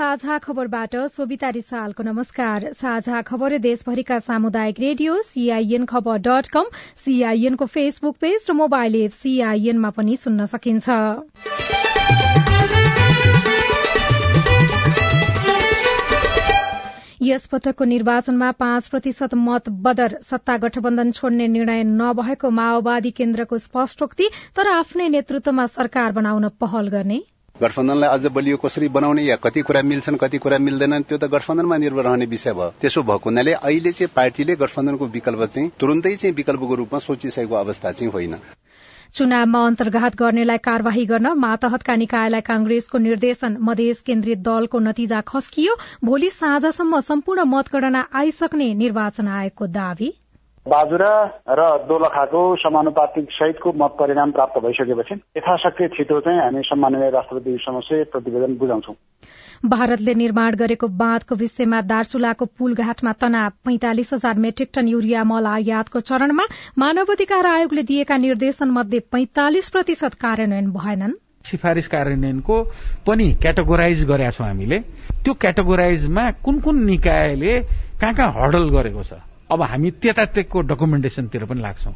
साझा खबरबाट सोभिता रिसालको नमस्कार। साझा खबर देशभरिका सामुदायिक radio CIN Khabar dot com सीआईएनको फेसबुक पेज र मोबाइल एप सीआईएनमा पनि सुन्न सकिन्छ। यस पटकको निर्वाचनमा पाँच प्रतिशत मत बदर सत्ता गठबन्धन छोड्ने निर्णय नभएको माओवादी केन्द्रको स्पष्टोक्ति तर आफ्नै नेतृत्वमा सरकार बनाउन पहल गर्ने। गठबन्धनलाई अझ बलियो कसरी बनाउने या कति कुरा मिल्छन् कति कुरा मिल्दैनन् त्यो त गठबन्धनमा निर्भर रहने विषय भयो। त्यसो भएको हुनाले अहिले चाहिँ पार्टीले गठबन्धनको विकल्प चाहिँ तुरन्तै चाहिँ विकल्पको रूपमा सोचिसकेको अवस्था चाहिँ होइन। चुनावमा अन्तर्घात गर्नेलाई कार्यवाही गर्न मातहतका निकायलाई कांग्रेसको निर्देशन मधेस केन्द्रित दलको नतिजा खस्कियो। भोलि साँझसम्म सम्पूर्ण मतगणना आइसक्ने निर्वाचन आयोगको दावी। बाजुरा र दोलखाको समानुपातिक सहितको मत परिणाम प्राप्त भइसकेपछि यथाशक्ति छिटो चाहिँ हामी सम्माननीय राष्ट्रपति समक्ष प्रतिवेदन बुझाउँछौ। भारतले निर्माण गरेको बाँधको विषयमा दार्चुलाको पुलघाटमा तनाव पैंतालिस हजार मेट्रिक टन युरिया मल आयातको चरणमा मानवाधिकार आयोगले दिएका निर्देशन मध्ये पैंतालिस प्रतिशत कार्यान्वयन भएनन्। सिफारिस कार्यान्वयनको पनि क्याटेगोराइज गरेका छौँ हामीले। त्यो क्याटेगोराइजमा कुन कुन निकायले कहाँ कहाँ हडल गरेको छ? अब हामी त्यतातिरको डकुमेन्टेसनतिर पनि लाग्छौं।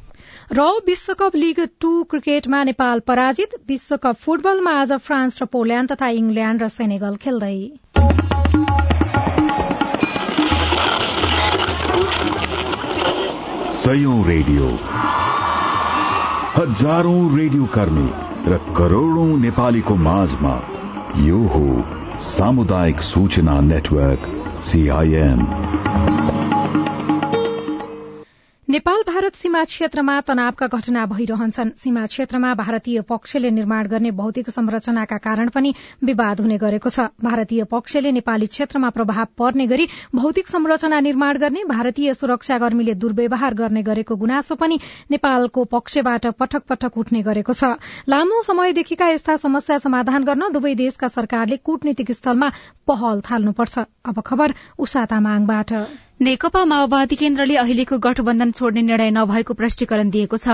र विश्वकप लीग टू क्रिकेटमा नेपाल पराजित। विश्वकप फुटबलमा आज फ्रान्स र पोल्याण्ड तथा इंग्ल्याण्ड र सेनेगल खेल्दै। सयौं रेडियो। हजारौं रेडियो कर्मी र करोड़ौं नेपालीको माझमा यो हो सामुदायिक सूचना नेटवर्क सीआईएम नेपाल भारत सीमा क्षेत्रमा तनावका घटना भइरहन्छन्। सीमा क्षेत्रमा भारतीय पक्षले निर्माण गर्ने भौतिक संरचनाका कारण पनि विवाद हुने गरेको छ। भारतीय पक्षले नेपाली क्षेत्रमा प्रभाव पर्ने गरी भौतिक संरचना निर्माण गर्ने भारतीय सुरक्षाकर्मीले दुर्व्यवहार गर्ने गरेको गुनासो पनि नेपालको पक्षबाट पटक पटक उठ्ने गरेको छ। लामो समयदेखिका यस्ता समस्या समाधान गर्न दुवै देशका सरकारले कूटनीतिक स्थलमा पहल थाल्नुपर्छ। अब खबर उषा नेकपा माओवादी केन्द्रले अहिलेको गठबन्धन छोड्ने निर्णय नभएको प्रष्टीकरण दिएको छ।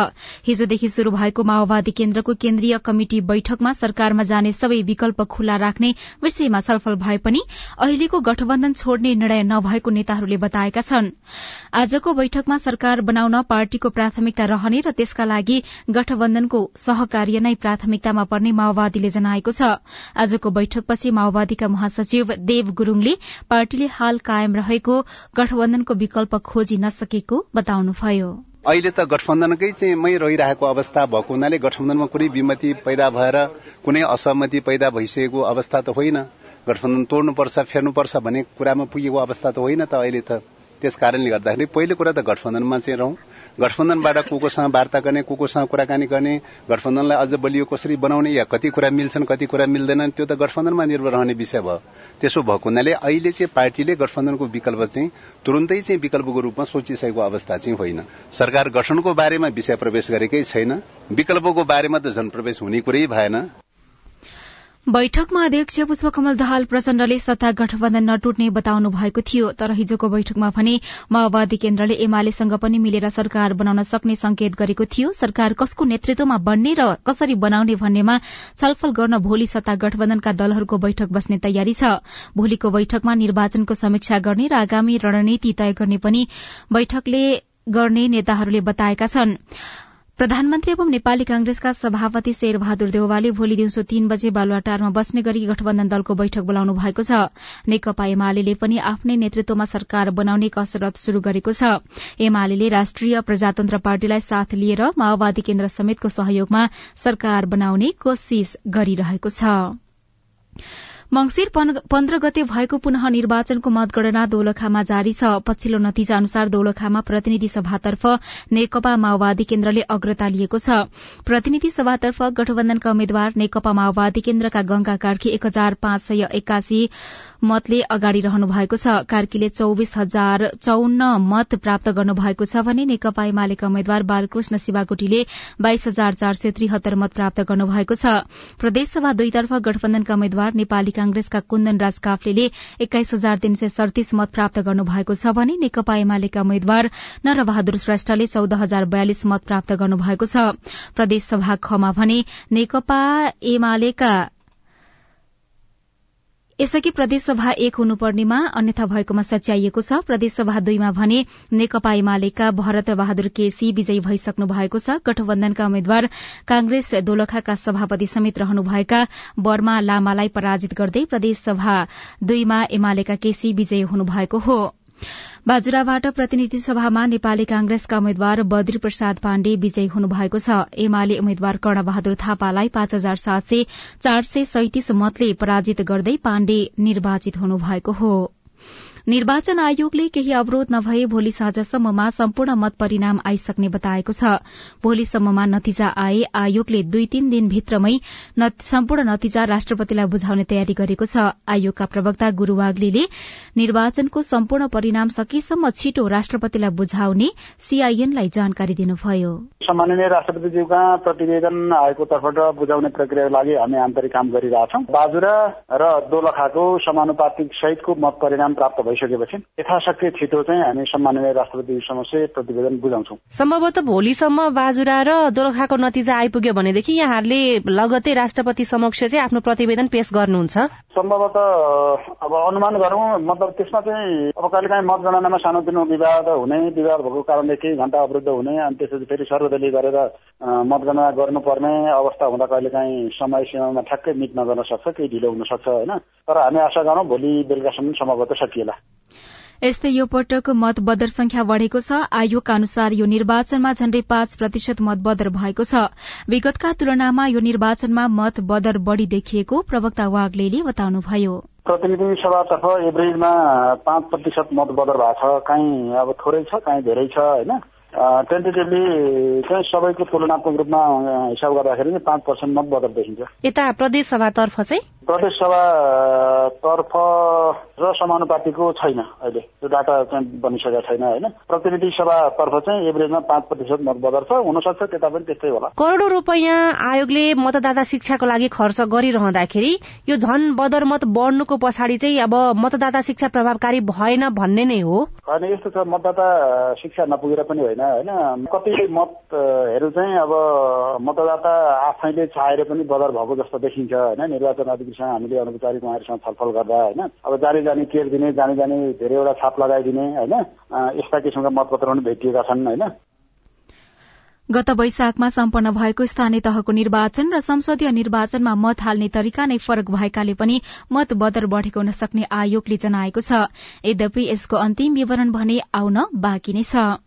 हिजोदेखि शुरू भएको माओवादी केन्द्रको केन्द्रीय कमिटि बैठकमा सरकारमा जाने सबै विकल्प खुल्ला राख्ने विषयमा छलफल भए पनि अहिलेको गठबन्धन छोड्ने निर्णय नभएको नेताहरूले बताएका छन्। आजको बैठकमा सरकार बनाउन पार्टीको प्राथमिकता रहने र त्यसका लागि गठबन्धनको सहकार्य नै प्राथमिकतामा पर्ने माओवादीले जनाएको छ। आजको बैठकपछि माओवादीका महासचिव देव गुरूङले पार्टीले हाल कायम रहेको गठबन्धनको विकल्प खोजी नसकेको बताउनुभयो। अहिले त गठबन्धनकै चाहिँ मै रहिरहेको अवस्था भएको हुनाले गठबन्धनमा कुनै विमति पैदा भएर कुनै असहमति पैदा भइसकेको अवस्था त होइन। गठबन्धन तोड्नुपर्छ फेर्नुपर्छ भन्ने कुरामा पुगेको अवस्था त होइन त अहिले त। त्यस कारणले गर्दाखेरि पहिलो कुरा त गठबन्धनमा चाहिँ रहँ गठबन्धनबाट को कोसँग वार्ता गर्ने को कोसँग कुराकानी गर्ने गठबन्धनलाई अझ बलियो कसरी बनाउने या कति कुरा मिल्छन् कति कुरा मिल्दैनन् त्यो त गठबन्धनमा निर्भर रहने विषय भयो। त्यसो भएको हुनाले अहिले चाहिँ पार्टीले गठबन्धनको विकल्प चाहिँ तुरन्तै चाहिँ विकल्पको रूपमा सोचिसकेको अवस्था चाहिँ होइन। सरकार गठनको बारेमा विषय प्रवेश गरेकै छैन। विकल्पको बारेमा त झन प्रवेश हुने कुरै भएन। बैठकमा अध्यक्ष पुष्पकमल दाहाल प्रचण्डले सत्ता गठबन्धन नटुट्ने बताउनु भएको थियो तर हिजोको बैठकमा भने माओवादी केन्द्रले एमालेसँग पनि मिलेर सरकार बनाउन सक्ने संकेत गरेको थियो। सरकार कसको नेतृत्वमा बन्ने र कसरी बनाउने भन्नेमा छलफल गर्न भोलि सत्ता गठबन्धनका दलहरूको बैठक बस्ने तयारी छ। भोलिको बैठकमा निर्वाचनको समीक्षा गर्ने र आगामी रणनीति तय गर्ने पनि बैठकले गर्ने नेताहरूले बताएका छनृ। प्रधानमन्त्री एवं नेपाली कांग्रेसका सभापति शेरबहादुर देउवाले भोलि दिउँसो तीन बजे बालुवाटारमा बस्ने गरी गठबन्धन दलको बैठक बोलाउनु भएको छ। नेकपा एमाले पनि आफ्नै नेतृत्वमा सरकार बनाउने कसरत शुरू गरेको छ। एमाले राष्ट्रिय प्रजातन्त्र पार्टीलाई साथ लिएर माओवादी केन्द्र समेतको सहयोगमा सरकार बनाउने कोशिश गरिरहेको छ। मंगिर पन्ध्र गते भएको पुनः निर्वाचनको मतगणना दोलखामा जारी छ। पछिल्लो नतिजा अनुसार दोलखामा प्रतिनिधि सभातर्फ नेकपा माओवादी केन्द्रले अग्रता लिएको छ। प्रतिनिधि सभातर्फ गठबन्धनका उम्मेद्वार नेकपा माओवादी केन्द्रका गंगा कार्की एक हजार पाँच सय एक्कासी मतले अगाडि रहनु भएको छ। कार्कीले चौविस हजार चौन्न मत प्राप्त गर्नु भएको छ भने नेकपा एमालेका उम्मेद्वार बालकृष्ण शिवाकोटीले बाइस हजार चार सय त्रिहत्तर मत प्राप्त गर्नु भएको छ प्रदेशसभा दुईतर्फ गठबन्धनका उम्मेद्वार नेपाली कांग्रेसका कुन्दन राज काफ्ले एक्काइस हजार तीन सय सड़तीस मत प्राप्त गर्नु भएको छ भने नेकपा एमालेका उम्मेद्वार नरबहादुर श्रेष्ठले चौध हजार बयालिस मत प्राप्त गर्नु भएको छ प्रदेशसभा खमा भने नेकपा एमालेका यसअघि प्रदेशसभा एक हुनुपर्नेमा अन्यथा भएकोमा सच्याइएको छ। प्रदेशसभा दुईमा भने नेकपा एमालेका भरत बहादुर केसी विजयी भइसक्नु भएको छ। गठबन्धनका उम्मेद्वार कांग्रेस दोलखाका सभापति समेत रहनुभएका बर्मा लामालाई पराजित गर्दै प्रदेशसभा दुईमा एमालेका केसी विजयी हुनुभएको हो। बाजुराबाट प्रतिनिधि सभामा नेपाली कांग्रेसका उम्मेद्वार बद्री प्रसाद पाण्डे विजयी हुनुभएको छ। एमाले उम्मेद्वार कर्णबहादुर थापालाई पाँच हजार सात सय चार सय सैतिस मतले पराजित गर्दै पाण्डे निर्वाचित हुनुभएको हो। निर्वाचन आयोगले केही अवरोध नभए भोलि साँझसम्ममा सम्पूर्ण मत परिणाम आइसक्ने बताएको छ। भोलिसम्ममा नतिजा आए आयोगले दुई तीन दिनभित्रमै सम्पूर्ण नतिजा राष्ट्रपतिलाई बुझाउने तयारी गरेको छ। आयोगका प्रवक्ता गुरू वाग्लीले निर्वाचनको सम्पूर्ण परिणाम सकेसम्म छिटो राष्ट्रपतिलाई बुझाउने सीआईएनलाई जानकारी दिनुभयो। सम्माननीय राष्ट्रपतिज्यूका प्रतिवेदन आएको तर्फबाट बुझाउने प्रक्रियाको लागि हामी आन्तरिक काम बाजुरा र दोलखाको समानुपातिक सहितको मत परिणाम प्राप्त भइसकेपछि यथाशक्ति छिटो चाहिँ हामी सम्माननीय राष्ट्रपति समक्ष प्रतिवेदन बुझाउँछौँ। सम्भवतः भोलिसम्म बाजुरा र दोलखाको नतिजा आइपुग्यो भनेदेखि यहाँहरूले लगतै राष्ट्रपति समक्ष चाहिँ आफ्नो प्रतिवेदन पेश गर्नुहुन्छ। सम्भवतः अब अनुमान गरौँ मतलब त्यसमा चाहिँ अब कहिलेकाहीँ मतगणनामा सानोतिनो विवाद हुने विवाद भएको कारणले केही घण्टा अवरुद्ध हुने अनि त्यसपछि फेरि सर्वदलीय गरेर मतगणना गर्नुपर्ने अवस्था हुँदा कहिलेकाहीँ समय सीमामा ठ्याक्कै मिट नगर्न सक्छ केही ढिलो हुन सक्छ होइन? तर हामी आशा गरौँ भोलि बेलुकासम्म सम्भवतः सकिएला। यस्तै यो पटक मत बदर संख्या बढ़ेको छ। आयोगका अनुसार यो निर्वाचनमा झण्डै पाँच प्रतिशत मत बदर भएको छ। विगतका तुलनामा यो निर्वाचनमा मत बदर बढ़ी देखिएको प्रवक्ता वाग्ले बताउनुभयो। प्रतिनिधि सभातर्फ एभरेजमा पाँच प्रतिशत मत बदर भएको छ। काहीँ अब थोरै छ काहीँ धेरै छ होइन? टेन्टेटिभली चाहिँ सबैको तुलनात्मक रूपमा हिसाब गर्दाखेरि चाहिँ पाँच पर्सेन्ट मत बदल देखिन्छ। यता प्रदेश सभातर्फ चाहिँ? प्रदेश सभातर्फ र समानुपातिको छैन अहिले। त्यो डाटा चाहिँ बनिसकेको छैन होइन। प्रतिनिधि सभातर्फ चाहिँ एभरेजमा पाँच प्रतिशत मत बदल छ। हुनसक्छ त्यता पनि त्यस्तै होला। करोड़ौं रुपियाँ आयोगले मतदाता शिक्षाको लागि खर्च गरिरहँदाखेरि यो झन बदर मत बढ्नुको पछाडि चाहिँ अब मतदाता शिक्षा प्रभावकारी भएन भन्ने नै हो। होइन यस्तो छ मतदाता शिक्षा नपुगेर पनि होइन। होइन कति मतहरू चाहिँ अब मतदाता आफैले चाहेर पनि बदर भएको जस्तो देखिन्छ होइन। निर्वाचन अधिकृतसँग हामीले अनौपचारिक उहाँहरूसँग छलफल गर्दा होइन। अब जाने जाने केयर दिने जाने जाने धेरैवटा छाप लगाइदिने होइन। यस्ता किसिमका मतपत्र पनि भेटिएका छन् होइन। गत वैशाखमा सम्पन्न भएको स्थानीय तहको निर्वाचन र संसदीय निर्वाचनमा मत हाल्ने तरिका नै फरक भएकाले पनि मत बदर बढ़ेको हुन सक्ने आयोगले जनाएको छ। यद्यपि यसको अन्तिम विवरण भने आउन बाँकी नै छ।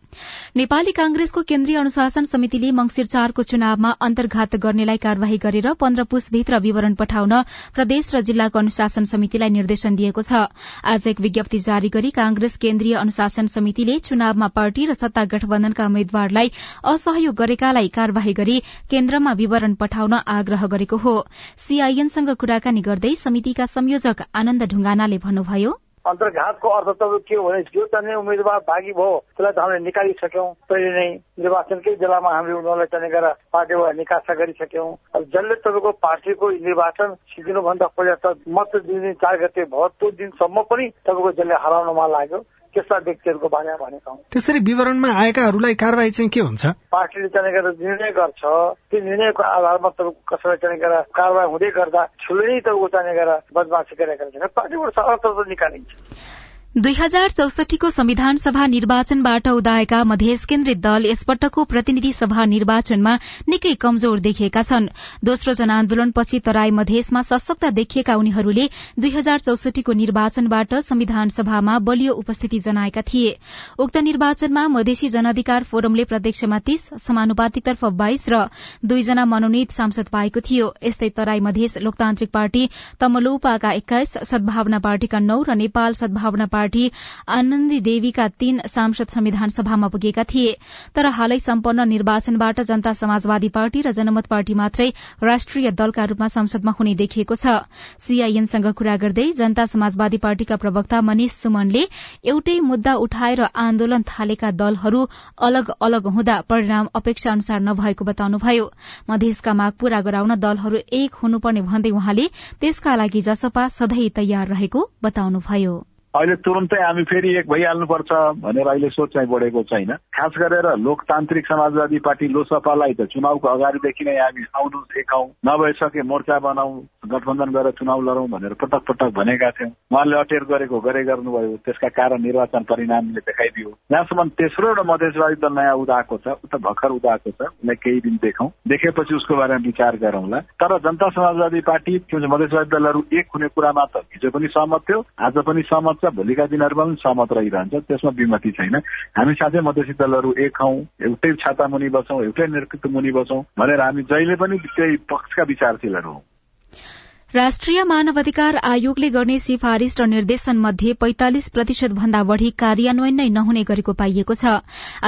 नेपाली कांग्रेसको केन्द्रीय अनुशासन समितिले मंगिर चारको चुनावमा अन्तर्घात गर्नेलाई कार्यवाही गरेर पन्ध्र पुसभित्र विवरण पठाउन प्रदेश र जिल्लाको अनुशासन समितिलाई निर्देशन दिएको छ। आज एक विज्ञप्ति जारी गरी कांग्रेस केन्द्रीय अनुशासन समितिले चुनावमा पार्टी र सत्ता गठबन्धनका उम्मेद्वारलाई असहयोग गरेकालाई कार्यवाही गरी केन्द्रमा विवरण पठाउन आग्रह गरेको हो। सीआईएनसँग कुराकानी गर्दै समितिका संयोजक आनन्द ढुंगानाले भन्नुभयो अन्तर्घातको अर्थ त के हो भने जो चाहिँ उम्मेद्वार भागी भयो त्यसलाई त हामीले निकालिसक्यौँ। पहिले नै निर्वाचनकै बेलामा हामीले उनीहरूलाई चाहिँ गरेर पार्टीबाट निकासा गरिसक्यौँ। जसले तपाईँको पार्टीको निर्वाचन सिद्धिनुभन्दा पहिला त मत दिने चार गते भयो। त्यो दिनसम्म पनि तपाईँको जसले हराउनमा लाग्यो। त्यस्ता व्यक्तिहरूको बारेमा भनेका हौ त्यसरी विवरणमा आएकाहरूलाई कारवाही चाहिँ के हुन्छ? पार्टीले चाहिँ गरेर निर्णय गर्छ। त्यो निर्णयको आधारमा तपाईँको कसैलाई चाहिँ गरेर कारवाही हुँदै गर्दा ठुलै तपाईँको चाहिँ गरेर बदमासी गरेका पार्टीबाट सरकार निकालिन्छ। दुई हजार चौसठीको संविधान सभा निर्वाचनबाट उदाएका मधेस केन्द्रित दल यसपटकको प्रतिनिधि सभा निर्वाचनमा निकै कमजोर देखिएका छन्। दोस्रो जनआन्दोलनपछि तराई मधेसमा सशक्त देखिएका उनीहरूले दुई हजार चौसठीको निर्वाचनबाट संविधान सभामा बलियो उपस्थिति जनाएका थिए। उक्त निर्वाचनमा मधेसी जनअधिकार फोरमले प्रत्यक्षमा तीस समानुपातिकतर्फ बाइस र दुईजना मनोनित सांसद पाएको थियो। यस्तै तराई मधेस लोकतान्त्रिक पार्टी तमलोपाका एक्काइस सद्भावना पार्टीका नौ र नेपाल सद्भावना पार्टी आनन्दी देवीका तीन सांसद संविधान सभामा पुगेका थिए। तर हालै सम्पन्न निर्वाचनबाट जनता समाजवादी पार्टी र जनमत पार्टी मात्रै राष्ट्रिय दलका रूपमा संसदमा हुने देखिएको छ। सीआईएनसँग कुरा गर्दै जनता समाजवादी पार्टीका प्रवक्ता मनिष सुमनले एउटै मुद्दा उठाएर आन्दोलन थालेका दलहरू अलग अलग हुँदा परिणाम अपेक्षा अनुसार नभएको बताउनुभयो। मधेसका माग पूरा गराउन दलहरू एक हुनुपर्ने भन्दै उहाँले त्यसका लागि जसपा सधैँ तयार रहेको बताउनुभयो। अहिले तुरन्तै हामी फेरि एक भइहाल्नुपर्छ भनेर अहिले सोच चाहिँ बढेको छैन। खास गरेर लोकतान्त्रिक समाजवादी पार्टी लोसपालाई त चुनावको अगाडिदेखि नै हामी आउनु देखाउँ नभइसके मोर्चा बनाऊ गठबन्धन गरेर चुनाव लडौँ भनेर पटक पटक भनेका थियौँ। उहाँले अटेर गरेको गरे गर्नुभयो त्यसका कारण निर्वाचन परिणामले देखाइदियो। जहाँसम्म तेस्रो एउटा मधेसवादी दल नयाँ उदाएको छ उता भर्खर उदाएको छ उसलाई केही दिन देखौँ देखेपछि उसको बारेमा विचार गरौँला। तर जनता समाजवादी पार्टी मधेसवादी दलहरू एक हुने कुरामा त हिजो पनि सहमत थियो आज पनि सहमत छ भोलिका दिनहरूमा पनि सहमत रहिरहन्छ त्यसमा विमति छैन। हामी साथै मधेसी दलहरू एक हौ एउटै छाता मुनि बसौँ एउटै नेतृत्व मुनि बसौँ भनेर हामी जहिले पनि त्यही पक्षका विचारशीलहरू हौ। राष्ट्रिय मानव अधिकार आयोगले गर्ने सिफारिश र निर्देशन मध्ये पैंतालिस प्रतिशत भन्दा बढ़ी कार्यान्वयन नै नहुने गरेको पाइएको छ।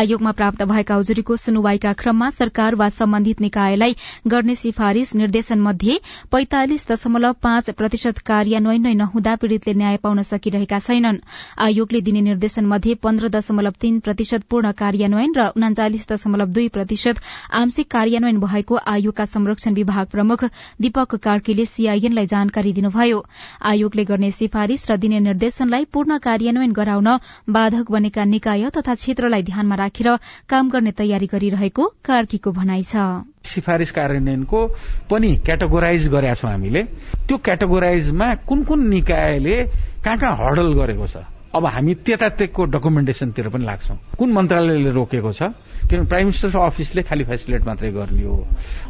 आयोगमा प्राप्त भएका उजुरीको सुनवाईका क्रममा सरकार वा सम्बन्धित निकायलाई गर्ने सिफारिश निर्देशन मध्ये पैंतालिस दशमलव पाँच प्रतिशत कार्यान्वयन नै नहुँदा पीड़ितले न्याय पाउन सकिरहेका छैनन्। आयोगले दिने निर्देशन मध्ये पन्ध्र दशमलव तीन प्रतिशत पूर्ण कार्यान्वयन र उनाचालिस दशमलव दुई प्रतिशत आंशिक कार्यान्वयन भएको आयोगका संरक्षण विभाग प्रमुख दीपक कार्कीले सीआईएन लाई जानकारी दिनुभयो। आयोगले गर्ने सिफारिश र दिने निर्देशनलाई पूर्ण कार्यान्वयन गराउन बाधक बनेका निकाय तथा क्षेत्रलाई ध्यानमा राखेर काम गर्ने तयारी गरिरहेको कार्कीको भनाइ छ। सिफारिश कार्यान्वयनको पनि क्याटेगोराइज गरेका छौँ हामीले। त्यो क्याटेगोराइजमा कुन कुन निकायले कहाँ कहाँ हडल गरेको छ? अब हामी त्यतातेको डकुमेन्टेसनतिर पनि लाग्छौं। कुन मन्त्रालयले रोकेको छ? किनभने प्राइम मिनिस्टर अफिसले खालि फेसिलेट मात्रै गर्ने हो।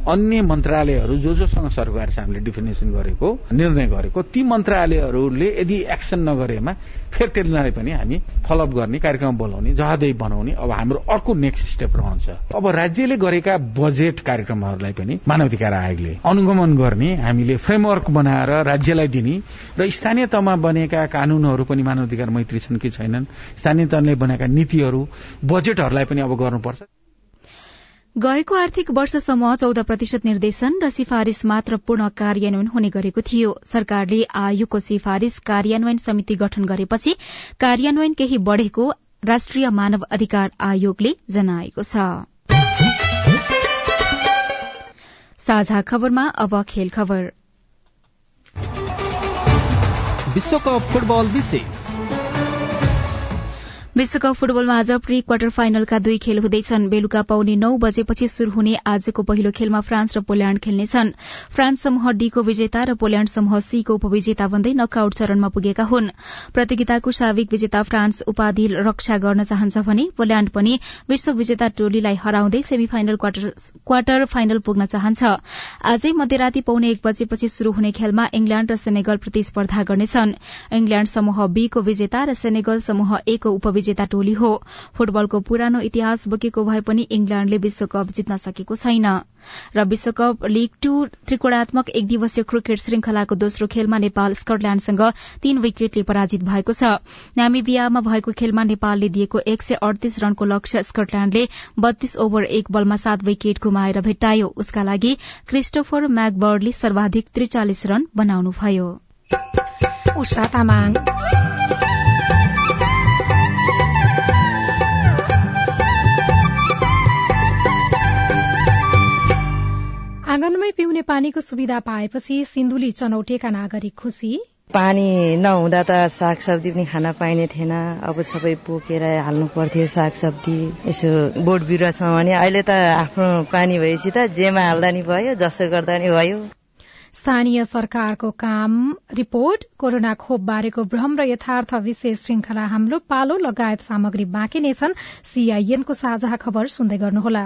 अन्य मन्त्रालयहरू जो जोसँग सरकार छ हामीले डिफिनेसन गरेको निर्णय गरेको ती मन्त्रालयहरूले यदि एक्सन नगरेमा फेरि त्यसलाई पनि हामी फलोअप गर्ने कार्यक्रम बोलाउने जहादै बनाउने अब हाम्रो अर्को नेक्स्ट स्टेप रहन्छ। अब राज्यले गरेका बजेट कार्यक्रमहरूलाई पनि मानवाधिकार आयोगले अनुगमन गर्ने हामीले फ्रेमवर्क बनाएर राज्यलाई दिने र स्थानीय तहमा बनेका कानूनहरू पनि मानवाधिकार मैत्री छन् कि छैनन् स्थानीय तहले बनेका नीतिहरू बजेटहरूलाई पनि अब गर्नुपर्छ। गएको आर्थिक वर्षसम्म चौध प्रतिशत निर्देशन र सिफारिश मात्र पूर्ण कार्यान्वयन हुने गरेको थियो। सरकारले आयोगको सिफारिश कार्यान्वयन समिति गठन गरेपछि कार्यान्वयन केही बढ़ेको राष्ट्रिय मानव अधिकार आयोगले जनाएको छ। विश्वकप फुटबल विशेष। विश्वकप फुटबलमा आज प्री क्वार्टर फाइनलका दुई खेल हुँदैछन्। बेलुका पाउने नौ बजेपछि शुरू हुने आजको पहिलो खेलमा फ्रान्स र पोल्याण्ड खेल्नेछन्। फ्रान्स समूह डीको विजेता र पोल्याण्ड समूह सीको उपविजेता बन्दै नकआउट चरणमा पुगेका हुन्। प्रतियोगिताको साविक विजेता फ्रान्स उपाधि रक्षा गर्न चाहन्छ भने पोल्याण्ड पनि विश्व विजेता टोलीलाई हराउँदै सेमी फाइनल क्वार्टर फाइनल पुग्न चाहन्छ। आजै मध्यराती पाउने एक बजेपछि शुरू हुने खेलमा इंग्ल्याण्ड र सेनेगल प्रतिस्पर्धा गर्नेछन्। इंग्ल्याण्ड समूह बीको विजेता र सेनेगल समूह ए को उपविजेता विजेता टोली हो। फुटबलको पुरानो इतिहास बोकेको भए पनि इंग्ल्याण्डले विश्वकप जित्न सकेको छैन। र विश्वकप लीग टू त्रिकोणात्मक एक दिवसीय क्रिकेट श्रृंखलाको दोस्रो खेलमा नेपाल स्कटल्याण्डसँग तीन विकेटले पराजित भएको छ। नामिबियामा भएको खेलमा नेपालले दिएको एक सय अडतीस रनको लक्ष्य स्कटल्याण्डले बत्तीस ओभर एक बलमा सात विकेट गुमाएर भेट्टायो। उसका लागि क्रिस्टोफर म्याकबर्डले सर्वाधिक त्रिचालिस रन बनाउनुभयो। आँगनमै पिउने पानीको सुविधा पाएपछि सिन्धुली चनौटेका नागरिक खुशी पानी नहुँदा त सागसब्जी पनि खान पाइने थिएन। अब सबै बोकेर हाल्नु पर्थ्यो सागसब्जी। यसो बोट बिरुवा छ भने अहिले त आफ्नो पानी भएपछि त जेमा हाल्दा नि भयो जसो गर्दा नि भयो। स्थानीय सरकारको काम। रिपोर्ट कोरोना खोप बारेको भ्रम र यथार्थ विशेष श्रृंखला हाम्रो पालो लगायत सामग्री बाँकी नै छन्। सीआईएनको साझा खबर सुन्दै गर्नुहोला।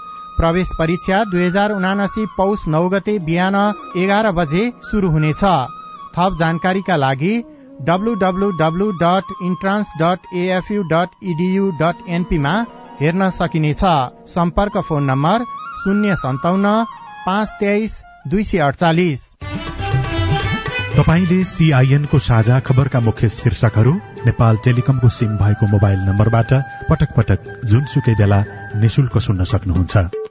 प्रवेश परीक्षा दुई हजार उनासी पौष नौ गते बिहान एघार बजे शुरू हुनेछ। थप जानकारीका लागि WWW dot intrans dot AFU dot dot एनपीमा हेर्न सकिनेछ। सम्पर्क फोन नम्बर शून्य सन्ताउन्न पाँच तेइस दुई सय अडचालिस। तपाईँले सीआईएनको साझा खबरका मुख्य शीर्षकहरू नेपाल टेलिकमको सिम भएको मोबाइल नम्बरबाट पटक पटक जुनसुकै बेला निशुल्क सुन्न सक्नुहुन्छ।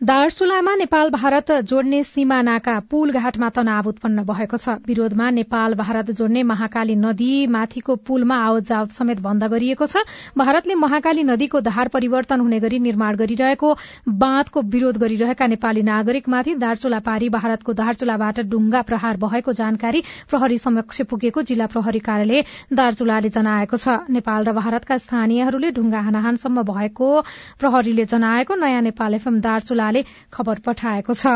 दार्चुलामा नेपाल भारत जोड्ने सीमानाका पुल घाटमा तनाव उत्पन्न भएको छ। विरोधमा नेपाल भारत जोड्ने महाकाली नदी माथिको पुलमा आवत जावत समेत बन्द गरिएको छ। भारतले महाकाली नदीको धार परिवर्तन हुने गरी निर्माण गरिरहेको बाँधको विरोध गरिरहेका नेपाली नागरिकमाथि दार्चुला पारी भारतको दार्चुलाबाट ढुङ्गा प्रहार भएको जानकारी प्रहरी समक्ष पुगेको जिल्ला प्रहरी कार्यालय दार्चुलाले जनाएको छ। नेपाल र भारतका स्थानीयहरूले ढुङ्गा हानाहानसम्म भएको प्रहरीले जनाएको नयाँ नेपाल एफएम दार्चुला खबर पठाएको छ।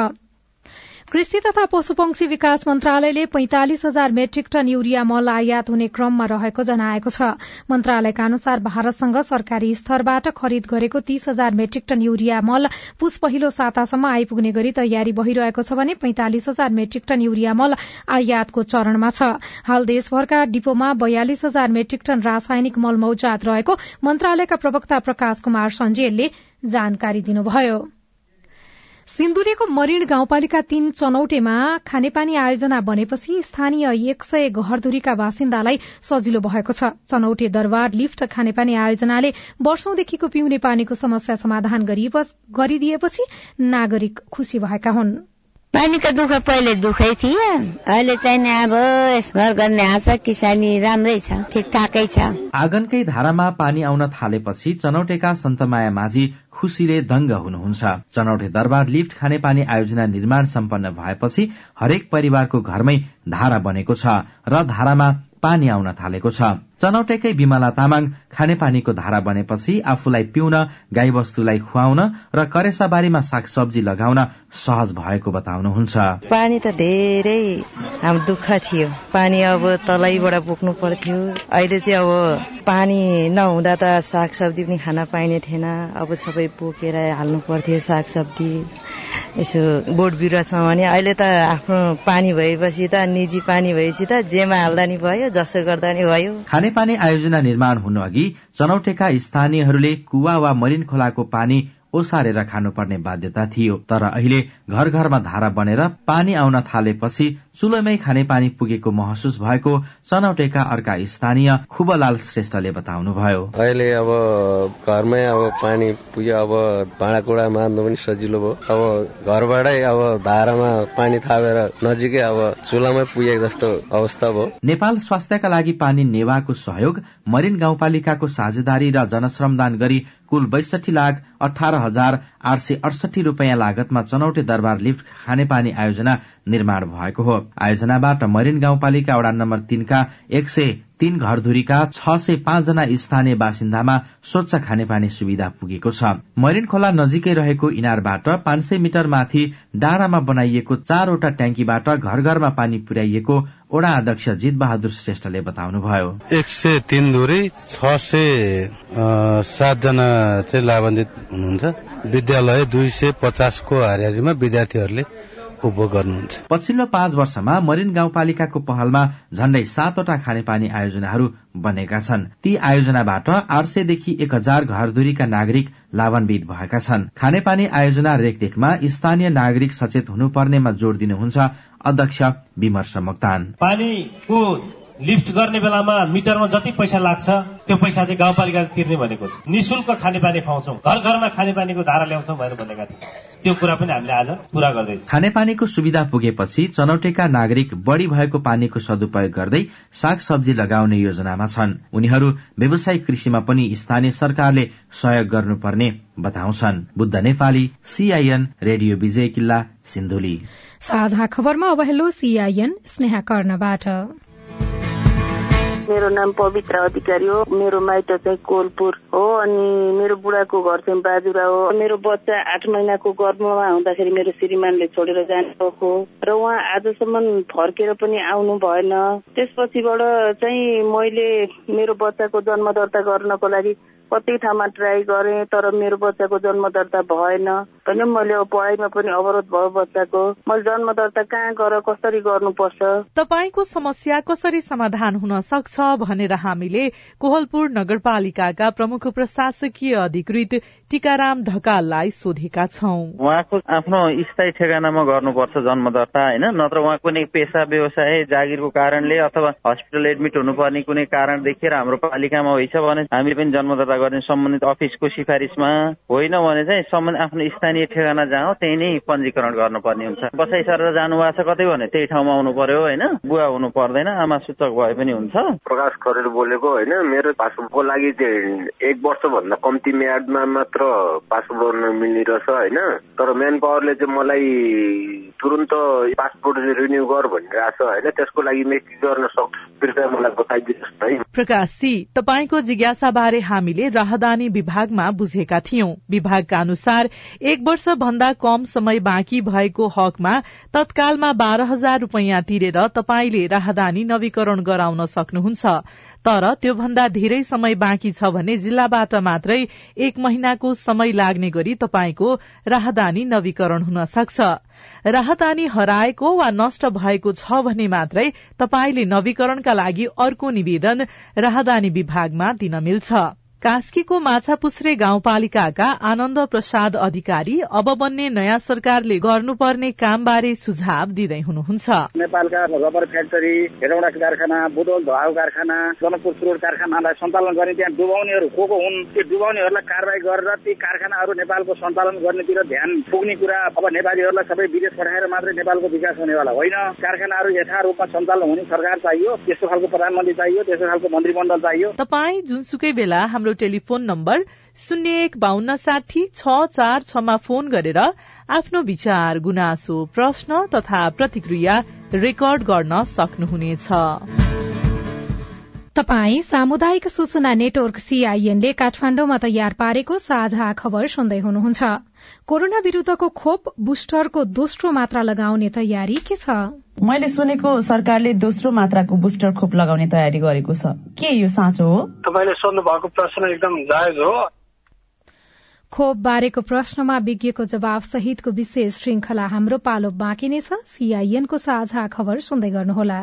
कृषि तथा पशुपक्षी विकास मन्त्रालयले पैंतालिस हजार मेट्रिक टन युरिया मल आयात हुने क्रममा रहेको जनाएको छ। मन्त्रालयका अनुसार भारतसँग सरकारी स्तरबाट खरिद गरेको तीस हजार मेट्रिक टन युरिया मल पुस पहिलो सातासम्म आइपुग्ने गरी तयारी भइरहेको छ भने पैंतालिस हजार मेट्रिक टन युरिया मल आयातको चरणमा छ। हाल देशभरका डिपोमा बयालिस हजार मेट्रिक टन रासायनिक मल मौजात रहेको मन्त्रालयका प्रवक्ता प्रकाश कुमार सञ्जेलले जानकारी दिनुभयो। सिन्धुलीको मरिण गाउँपालिका तीन चनौटेमा खानेपानी आयोजना बनेपछि स्थानीय एक सय घरधुरीका बासिन्दालाई सजिलो भएको छ। चनौटे दरबार लिफ्ट खानेपानी आयोजनाले वर्षौंदेखिको पिउने पानीको समस्या समाधान गरिदिएपछि नागरिक खुशी भएका हुन्। पानीको दुःख पहिले दुःखै थियो अहिले चाहिँ अब घर गर्ने आशा किसानी राम्रै छ ठिकठाकै छ। आँगनकै धारामा पानी आउन थालेपछि चनौटेका सन्तमाया माझी खुसीले दङ्ग हुनुहुन्छ। चनौटे दरबार लिफ्ट खाने पानी आयोजना निर्माण सम्पन्न भएपछि हरेक परिवारको घरमै धारा बनेको छ र धारामा पानी आउन थालेको छ। चनौटेकै विमला तामाङ खानेपानीको धारा बनेपछि आफूलाई पिउन गाई बस्तुलाई खुवाउन र करेसाबारीमा सागसब्जी लगाउन सहज भएको बताउनुहुन्छ। पानी त धेरै दुःख थियो। पानी अब तलैबाट बोक्नु पर्थ्यो। अहिले चाहिँ अब पानी नहुँदा त सागसब्जी पनि खान पाइने थिएन। अब सबै बोकेर हाल्नु पर्थ्यो सागसब्जी। यसो बोट बिरुवा छ भने अहिले त आफ्नो पानी भएपछि त निजी पानी भएपछि त जेमा हाल्दा नि भयो जसो गर्दा नि भयो। खानेपानी आयोजना निर्माण हुनु अघि चनौटेका स्थानीयहरूले कुवा वा मरिन खोलाको पानी ओसारेर खानुपर्ने बाध्यता थियो। तर अहिले घर घरमा धारा बनेर पानी आउन थालेपछि चुलोमै खाने पानी पुगेको महसुस भएको चनौटेका अर्का स्थानीय खुबलाल श्रेष्ठले बताउनुभयो। अहिले अब घरमै अब पानी पुग्यो अब भाँडाकुँडा मार्नु पनि सजिलो भयो। अब घरबाटै अब धारामा पानी थापेर नजिकै अब चुलामै पुगेको जस्तो अवस्था भयो। नेपाल स्वास्थ्यका लागि पानी नेवाको सहयोग मरिन गाउँपालिकाको साझेदारी र जनश्रमदान गरी कुल बैसठी लाख अठार हजार आठ सय अडसठी रूपियाँ लागतमा चनौटे दरबार लिफ्ट खानेपानी आयोजना निर्माण भएको हो। आयोजनाबाट मरिन गाउँपालिका वडा नम्बर तीनका एक सय तीन घरधुरीका छ सय पाँचजना स्थानीय बासिन्दामा स्वच्छ खानेपानी सुविधा पुगेको छ। मरिन खोला नजिकै रहेको इनारबाट पाँच सय मिटर माथि डाँडामा बनाइएको चारवटा ट्याङ्कीबाट घर घरमा पानी पुर्याइएको ओडा अध्यक्ष जित बहादुर श्रेष्ठले बताउनुभयो। एक सय तीन धुरी छ सय सातजना चाहिँ लाभान्वित हुनुहुन्छ। विद्यालय दुई सय पचासको हारिहारीमा विद्यार्थीहरूले उपभोग गर्नुहुन्छ। पछिल्लो पाँच वर्षमा मरिन गाउँपालिकाको पहलमा झण्डै सातवटा खानेपानी आयोजनाहरू बनेका छन्। ती आयोजनाबाट आठ सयदेखि एक हजार घरधुरीका नागरिक लाभान्वित भएका छन्। खानेपानी आयोजना रेखदेखमा स्थानीय नागरिक सचेत हुनुपर्नेमा जोड़ दिनुहुन्छ अध्यक्ष विमर्श मोक्तान। पानीको लिफ्ट गर्ने बेलामा मिटरमा जति पैसा लाग्छ त्यो पैसा चाहिँ गाउँपालिकाले तिर्ने भनेको छ। निशुल्क खानेपानी खुवाउँछौँ। घर घरमा खानेपानीको धारा ल्याउँछौँ भनेर भनेका थियौँ त्यो कुरा पनि हामीले आज पूरा गर्दैछौँ। खानेपानीको सुविधा पुगेपछि चनौटेका नागरिक बढ़ी भएको पानीको सदुपयोग गर्दै साग सब्जी लगाउने योजनामा छन्। उनीहरू व्यावसायिक कृषिमा पनि स्थानीय सरकारले सहयोग गर्नुपर्ने बताउँछन्। Buddha Nepali CIN radio Bijay Killa Sindhuli. साझा खबरमा अब हेलो सीआईएन स्नेहा कर्णबाट। मेरो नाम पवित्र अधिकारी हो। मेरो माइत चाहिँ कोलपुर हो अनि मेरो बुढाको घर चाहिँ बाजुरा हो। मेरो बच्चा आठ महिनाको गर्भमा हुँदाखेरि मेरो श्रीमानले छोडेर जानुभएको र उहाँ आजसम्म फर्केर पनि आउनु भएन। त्यसपछिबाट चाहिँ मैले मेरो बच्चाको जन्म दर्ता गर्नको लागि कति ठाउँमा ट्राई गरेँ तर मेरो बच्चाको जन्म दर्ता भएन। होइन मैले पढाइमा पनि अवरोध भयो बच्चाको। मैले जन्म दर्ता कहाँ गर कसरी गर्नुपर्छ? तपाईँको समस्या कसरी समाधान हुन सक्छ भनेर हामीले कोहलपुर नगरपालिकाका प्रमुख प्रशासकीय अधिकृत टीकाराम ढकाललाई सोधेका छौं। उहाँको आफ्नो स्थायी ठेगानामा गर्नुपर्छ जन्म दर्ता होइन? नत्र उहाँ कुनै पेसा व्यवसाय जागिरको कारणले अथवा हस्पिटल एडमिट हुनुपर्ने कुनै कारण देखेर हाम्रो पालिकामा होइछ भने हामीले पनि जन्म दर्ता गर्ने सम्बन्धित अफिसको सिफारिसमा होइन भने चाहिँ सम्बन्धित आफ्नो स्थानीय ठेगाना जहाँ हो त्यही नै पञ्जीकरण गर्नुपर्ने हुन्छ। बसाइ सरेर जानु भएको छ कतै भने? त्यही ठाउँमा आउनु पर्यो होइन? बुवा हुनु पर्दैन आमा सूचक भए पनि हुन्छ। प्रकाश खरेल बोलेको होइन मेरो पासपोर्टको लागि चाहिँ एक वर्षभन्दा कम्ती म्यादमा मात्र पासपोर्ट गर्न मिल्ने रहेछ होइन। तर मेन पावरले चाहिँ मलाई तुरन्त पासपोर्ट रिन्यू गर भनिरहेछ होइन। त्यसको लागि म के गर्न सक्छु। कृपया मलाई बताइदिनुहोस् है। प्रकाश सी तपाईँको जिज्ञासा बारे हामीले राहदानी विभागमा बुझेका थियौं। विभागका अनुसार एक वर्ष भन्दा कम समय बाँकी भएको हकमा तत्कालमा बाह्र हजार रूपियाँ तिरेर तपाईँले राहदानी नवीकरण गराउन सक्नुहुन्छ। तर त्योभन्दा धेरै समय बाँकी छ भने जिल्लाबाट मात्रै एक महिनाको समय लाग्ने गरी तपाईँको राहदानी नवीकरण हुन सक्छ। राहदानी हराएको वा नष्ट भएको छ भने मात्रै तपाईँले नवीकरणका लागि अर्को निवेदन राहदानी विभागमा दिन मिल्छ। कास्कीको माछापुछ्रे गाउँपालिकाका आनन्द प्रसाद अधिकारी अब बन्ने नयाँ सरकारले गर्नुपर्ने कामबारे सुझाव दिँदै हुनुहुन्छ। नेपालका रबर फ्याक्टरी हेटौँडा कारखाना बुदोल धुवाउ कारखाना जनकपुर सुरोड कारखानालाई सञ्चालन गर्ने त्यहाँ डुबाउनेहरू को को हुन् त्यो डुबाउनेहरूलाई कारवाही गरेर ती कारखानाहरू नेपालको सञ्चालन गर्नेतिर ध्यान पुग्ने कुरा अब नेपालीहरूलाई सबै विदेश पठाएर मात्रै नेपालको विकास हुनेवाला होइन। कारखानाहरू यथारूपमा सञ्चालन हुने सरकार चाहियो त्यस्तो खालको प्रधानमन्त्री चाहियो त्यस्तो खालको मन्त्रीमण्डल चाहियो। तपाईँ जुनसुकै बेला हाम्रो टेलिफोन नम्बर शून्य एक बान्न साठी छ चार छमा फोन गरेर आफ्नो विचार गुनासो प्रश्न तथा प्रतिक्रिया रेकर्ड गर्न सक्नुहुनेछ। तपाई सामुदायिक सूचना नेटवर्क सीआईएनले काठमाण्डुमा तयार पारेको साझा खबर सुन्दै हुनुहुन्छ। कोरोना विरूद्धको खोप बुस्टरको दोस्रो मात्रा लगाउने तयारी के छ? मैले सुनेको सरकारले दोस्रो मात्राको बुस्टर खोप लगाउने तयारी गरेको छ। के यो साँचो हो? तपाईँले सोध्नु भएको प्रश्न एकदम जायज हो। खोप बारेको प्रश्नमा विज्ञको जवाब सहितको विशेष श्रृंखला हाम्रो पालो बाँकी नै छ। सीआईएनको साझा खबर सुन्दै गर्नुहोला।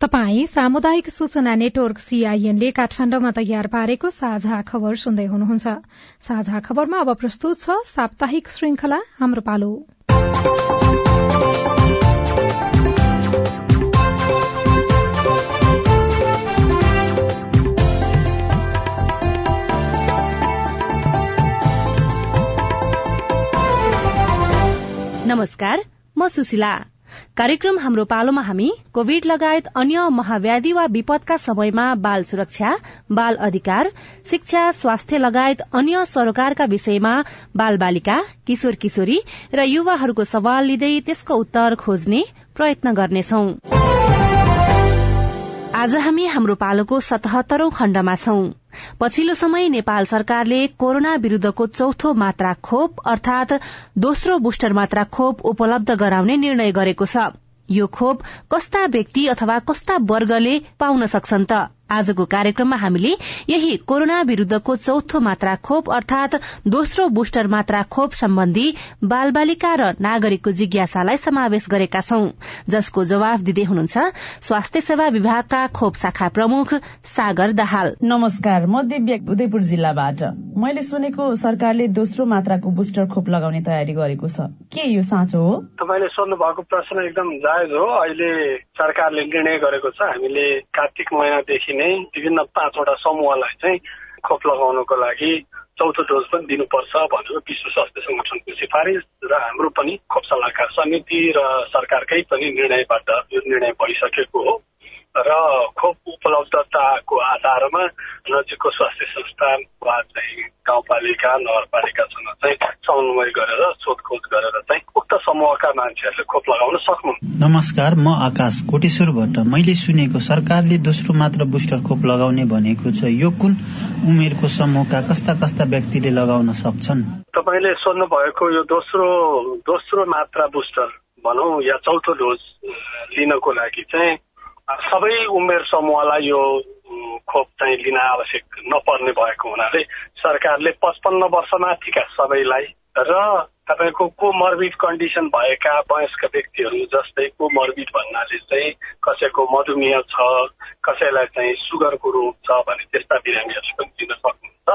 तपाई सामुदायिक सूचना नेटवर्क सीआईएन ले काठमाण्डमा तयार पारेको साझा खबर सुन्दै हुनुहुन्छ। साझा खबरमा अब प्रस्तुत छ साप्ताहिक श्रृंखला हाम्रो पालो। नमस्कार म सुशीला। कार्यक्रम हाम्रो पालोमा हामी कोविड लगायत अन्य महाव्याधि वा विपदका समयमा बाल सुरक्षा बाल अधिकार शिक्षा स्वास्थ्य लगायत अन्य सरोकारका विषयमा बाल बालिका किशोर किशोरी र युवाहरूको सवाल लिँदै त्यसको उत्तर खोज्ने प्रयत्न गर्नेछौं। आज हामी हाम्रो पालोको सतहत्तरौं खण्डमा छौं। पछिल्लो समय नेपाल सरकारले कोरोना विरूद्धको चौथो मात्रा खोप अर्थात दोस्रो बुस्टर मात्रा खोप उपलब्ध गराउने निर्णय गरेको छ। यो खोप कस्ता व्यक्ति अथवा कस्ता वर्गले पाउन सक्छन् त? आजको कार्यक्रममा हामीले यही कोरोना विरूद्धको चौथो मात्रा खोप अर्थात दोस्रो बुस्टर मात्रा खोप सम्बन्धी बाल बालिका र नागरिकको जिज्ञासालाई समावेश गरेका छौं जसको जवाफ दिँदै हुनुहुन्छ स्वास्थ्य सेवा विभागका खोप शाखा प्रमुख सागर दाहाल। नमस्कार म दिव्य उदयपुर जिल्लाबाट। मैले सुनेको सरकारले दोस्रो मात्राको बुस्टर खोप लगाउने तयारी गरेको छ। के यो साँचो हो? तपाईँले सोध्नु भएको प्रश्न एकदम जायज हो। अहिले सरकारले निर्णय गरेको छ। हामीले कार्तिक महिनादेखि नै विभिन्न पाँचवटा समूहलाई चाहिँ खोप लगाउनको लागि चौथो डोज पनि दिनुपर्छ भनेर विश्व स्वास्थ्य संगठनको सिफारिस र हाम्रो पनि खोप सल्लाहकार समिति र सरकारकै पनि निर्णयबाट यो निर्णय भइसकेको हो। र खोप उपलब्धताको आधारमा नजिकको स्वास्थ्य संस्थान वा चाहिँ गाउँपालिका नगरपालिकासँग चाहिँ समन्वय गरेर सोधखोज गरेर चाहिँ उक्त समूहका मान्छेहरूले खोप लगाउन सक्नु नमस्कार म आकाश कोटेश्वरबाट। मैले सुनेको सरकारले दोस्रो मात्र बुस्टर खोप लगाउने भनेको छ। यो कुन उमेरको समूहका कस्ता कस्ता व्यक्तिले लगाउन सक्छन्? तपाईँले सोध्नु भएको यो दोस्रो दोस्रो मात्रा बुस्टर भनौँ या चौथो डोज लिनको लागि चाहिँ सबै उमेर समूहलाई यो खोप चाहिँ लिन आवश्यक नपर्ने भएको हुनाले सरकारले पचपन्न वर्ष माथिका सबैलाई र तपाईँको कोमर्बिड कन्डिसन भएका वयस्क व्यक्तिहरू जस्तै कोमर्बिड भन्नाले चाहिँ कसैको मधुमेह छ कसैलाई चाहिँ सुगरको रोग छ भने त्यस्ता बिरामीहरूले पनि दिन सक्नुहुन्छ।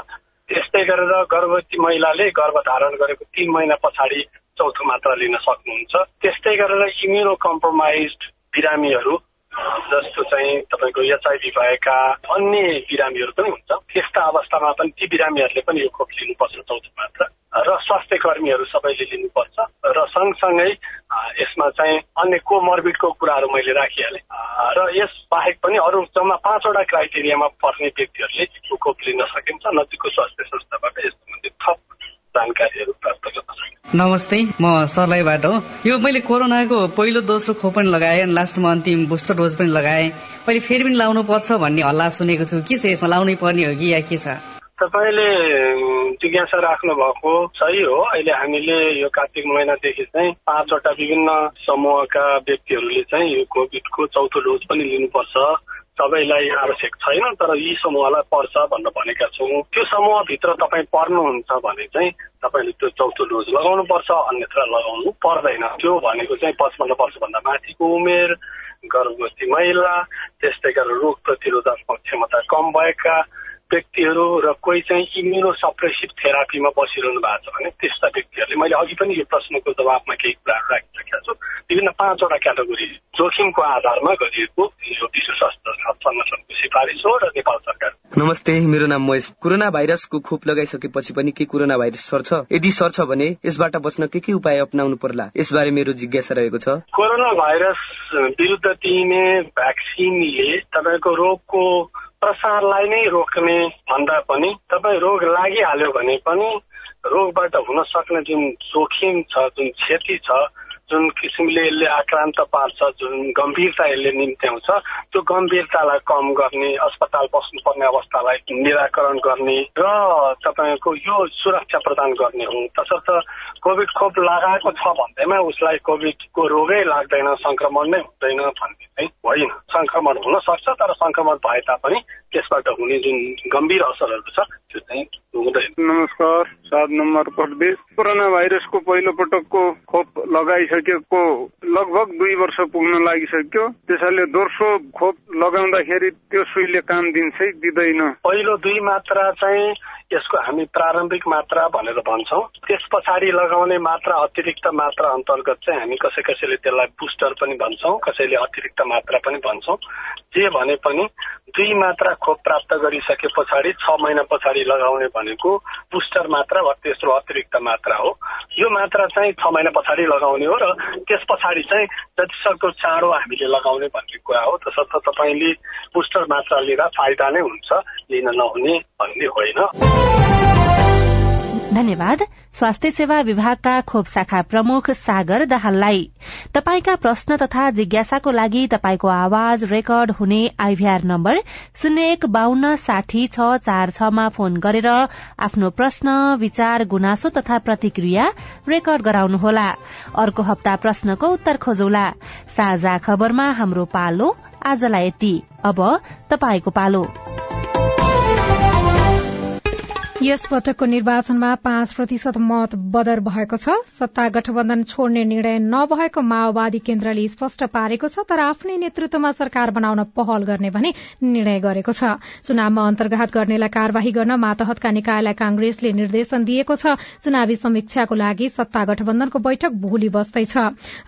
त्यस्तै गरेर गर्भवती महिलाले गर्भधारण गरेको तिन महिना पछाडि चौथो मात्रा लिन सक्नुहुन्छ। त्यस्तै गरेर इम्युनो कम्प्रोमाइज बिरामीहरू जस्तो चाहिँ तपाईँको एचआइभी भएका अन्य बिरामीहरू पनि हुन्छ। त्यस्ता अवस्थामा पनि ती बिरामीहरूले पनि यो खोप लिनुपर्छ चौथो मात्रा। र स्वास्थ्य कर्मीहरू सबैले लिनुपर्छ। र सँगसँगै यसमा चाहिँ अन्य कोमर्बिडको कुराहरू मैले राखिहालेँ। र यस बाहेक पनि अरू जम्मा पाँचवटा क्राइटेरियामा पर्ने व्यक्तिहरूले यो खोप लिन सकिन्छ नजिकको स्वास्थ्य संस्थाबाट यस सम्बन्धित थप जानकारीहरू प्राप्त गर्न सकिन्छ नमस्ते म सरलाईबाट हो। यो मैले कोरोनाको पहिलो दोस्रो खोप पनि लगाएँ अनि लास्टमा अन्तिम बुस्टर डोज पनि लगाएँ। मैले फेरि पनि लाउनु पर्छ भन्ने हल्ला सुनेको छु। के छ यसमा? लाउनै पर्ने हो कि या के छ? तपाईँले जिज्ञासा राख्नु भएको सही हो। अहिले हामीले यो कार्तिक महिनादेखि चाहिँ पाँचवटा विभिन्न समूहका व्यक्तिहरूले चाहिँ यो कोभिडको चौथो डोज पनि लिनुपर्छ। सबैलाई आवश्यक छैन तर यी समूहलाई पर्छ भनेर भनेका छौँ। त्यो समूहभित्र तपाईँ पर्नुहुन्छ भने चाहिँ तपाईँले त्यो चौथो डोज लगाउनु पर्छ अन्यत्र लगाउनु पर्दैन। त्यो भनेको चाहिँ पचपन्न वर्षभन्दा माथिको उमेर गर्भवती महिला त्यस्तै गरेर रोग प्रतिरोधक क्षमता कम भएका व्यक्तिहरू र कोही चाहिँ इम्युनो सप्रेसिभ थेरापीमा बसिरहनु भएको छ भने त्यस्ता व्यक्तिहरूले मैले अघि पनि यो प्रश्नको जवाबमा केही कुराहरू राखिसकेका छु। विभिन्न पाँचवटा क्याटेगोरी जोखिमको आधारमा गरिएको यो विश्व स्वास्थ्य संगठनको सिफारिस हो र नेपाल सरकार। नमस्ते मेरो नाम महेश। कोरोना भाइरसको खोप लगाइसकेपछि पनि के कोरोना भाइरस सर्छ? यदि सर्छ भने यसबाट बच्न के के उपाय अप्नाउनु पर्ला? यसबारे मेरो जिज्ञासा रहेको छ। कोरोना भाइरस विरुद्ध दिइने भ्याक्सिनले तपाईँको रोगको प्रसारलाई नै रोक्ने भन्दा पनि तपाईँ रोग लागिहाल्यो भने पनि रोगबाट हुन सक्ने जुन जोखिम छ जुन क्षति छ जुन किसिमले यसले आक्रान्त पार्छ जुन गम्भीरता यसले निम्त्याउँछ त्यो गम्भीरतालाई कम गर्ने अस्पताल बस्नुपर्ने अवस्थालाई निराकरण गर्ने र तपाईँको यो सुरक्षा प्रदान गर्ने हो तसर्थ कोभिड खोप लगाएको छ भन्दैमा उसलाई कोभिडको रोगै लाग्दैन संक्रमण नै हुँदैन भन्ने चाहिँ होइन। संक्रमण हुन सक्छ तर संक्रमण भए तापनि त्यसबाट हुने जुन गम्भीर असरहरू छ त्यो चाहिँ हुँदैन। नमस्कार सात नम्बर प्रदेश। कोरोना भाइरसको पहिलो पटकको खोप लगाइसकेको लगभग दुई वर्ष पुग्न लागिसक्यो। त्यसैले दोस्रो खोप लगाउँदाखेरि त्यो सुईले काम दिन्छ दिँदैन। पहिलो दुई मात्रा चाहिँ यसको हामी प्रारम्भिक मात्रा भनेर भन्छौँ। त्यस पछाडि लगाउने मात्रा अतिरिक्त मात्रा अन्तर्गत चाहिँ हामी कसै कसैले त्यसलाई बुस्टर पनि भन्छौँ कसैले अतिरिक्त मात्रा पनि भन्छौँ। जे भने पनि दुई मात्रा खोप प्राप्त गरिसके पछाडि छ महिना पछाडि लगाउने भनेको बुस्टर मात्रा वा तेस्रो अतिरिक्त मात्रा हो। यो मात्रा चाहिँ छ महिना पछाडि लगाउने हो र त्यस पछाडि चाहिँ जति सक्दो चाँडो हामीले लगाउने भन्ने कुरा हो। तसर्थ तपाईँले बुस्टर मात्रा लिँदा फाइदा नै हुन्छ लिन नहुने भन्ने होइन। धन्यवाद। स्वास्थ्य सेवा विभागका खोप शाखा प्रमुख सागर दाहाललाई। तपाईका प्रश्न तथा जिज्ञासाको लागि तपाईँको आवाज रेकर्ड हुने आइभीआर नम्बर शून्य एक बान्न साठी छ चार छमा फोन गरेर आफ्नो प्रश्न विचार गुनासो तथा प्रतिक्रिया रेकर्ड गराउनुहोला। अर्को हप्ता प्रश्नको उत्तर खोजौला। साझा खबरमा हाम्रो पालो आजलाई यति। अब पालो। यस पटकको निर्वाचनमा पाँच प्रतिशत मत बदर भएको छ। सत्ता गठबन्धन छोड्ने निर्णय नभएको माओवादी केन्द्रले स्पष्ट पारेको छ तर आफ्नै नेतृत्वमा सरकार बनाउन पहल गर्ने भने निर्णय गरेको छ। चुनावमा अन्तर्घात गर्नेलाई कार्यवाही गर्न मातहतका निकायलाई कांग्रेसले निर्देशन दिएको छ। चुनावी समीक्षाको लागि सत्ता गठबन्धनको बैठक भोलि बस्दैछ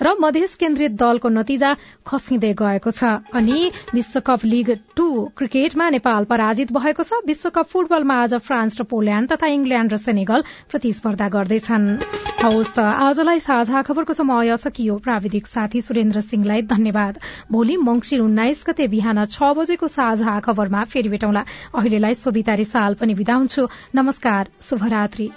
र मधेस केन्द्रित दलको नतिजा खसिँदै गएको छ। अनि विश्वकप लीग टू क्रिकेटमा नेपाल पराजित भएको छ। विश्वकप फुटबलमा आज फ्रान्स र तथा इंग्ल्याण्ड र सेनेगल प्रतिस्पर्धा गर्दैछन्। हवस् त आजलाई साझा खबरको समय सकियो। प्राविधिक साथी सुरेन्द्र सिंहलाई धन्यवाद। भोलि मंगिर उन्नाइस गते बिहान छ बजेको साझा खबरमा फेरि भेटौँला। अहिलेलाई सोभितारी साल पनि विदा हुन्छु नमस्कार शुभरात्री।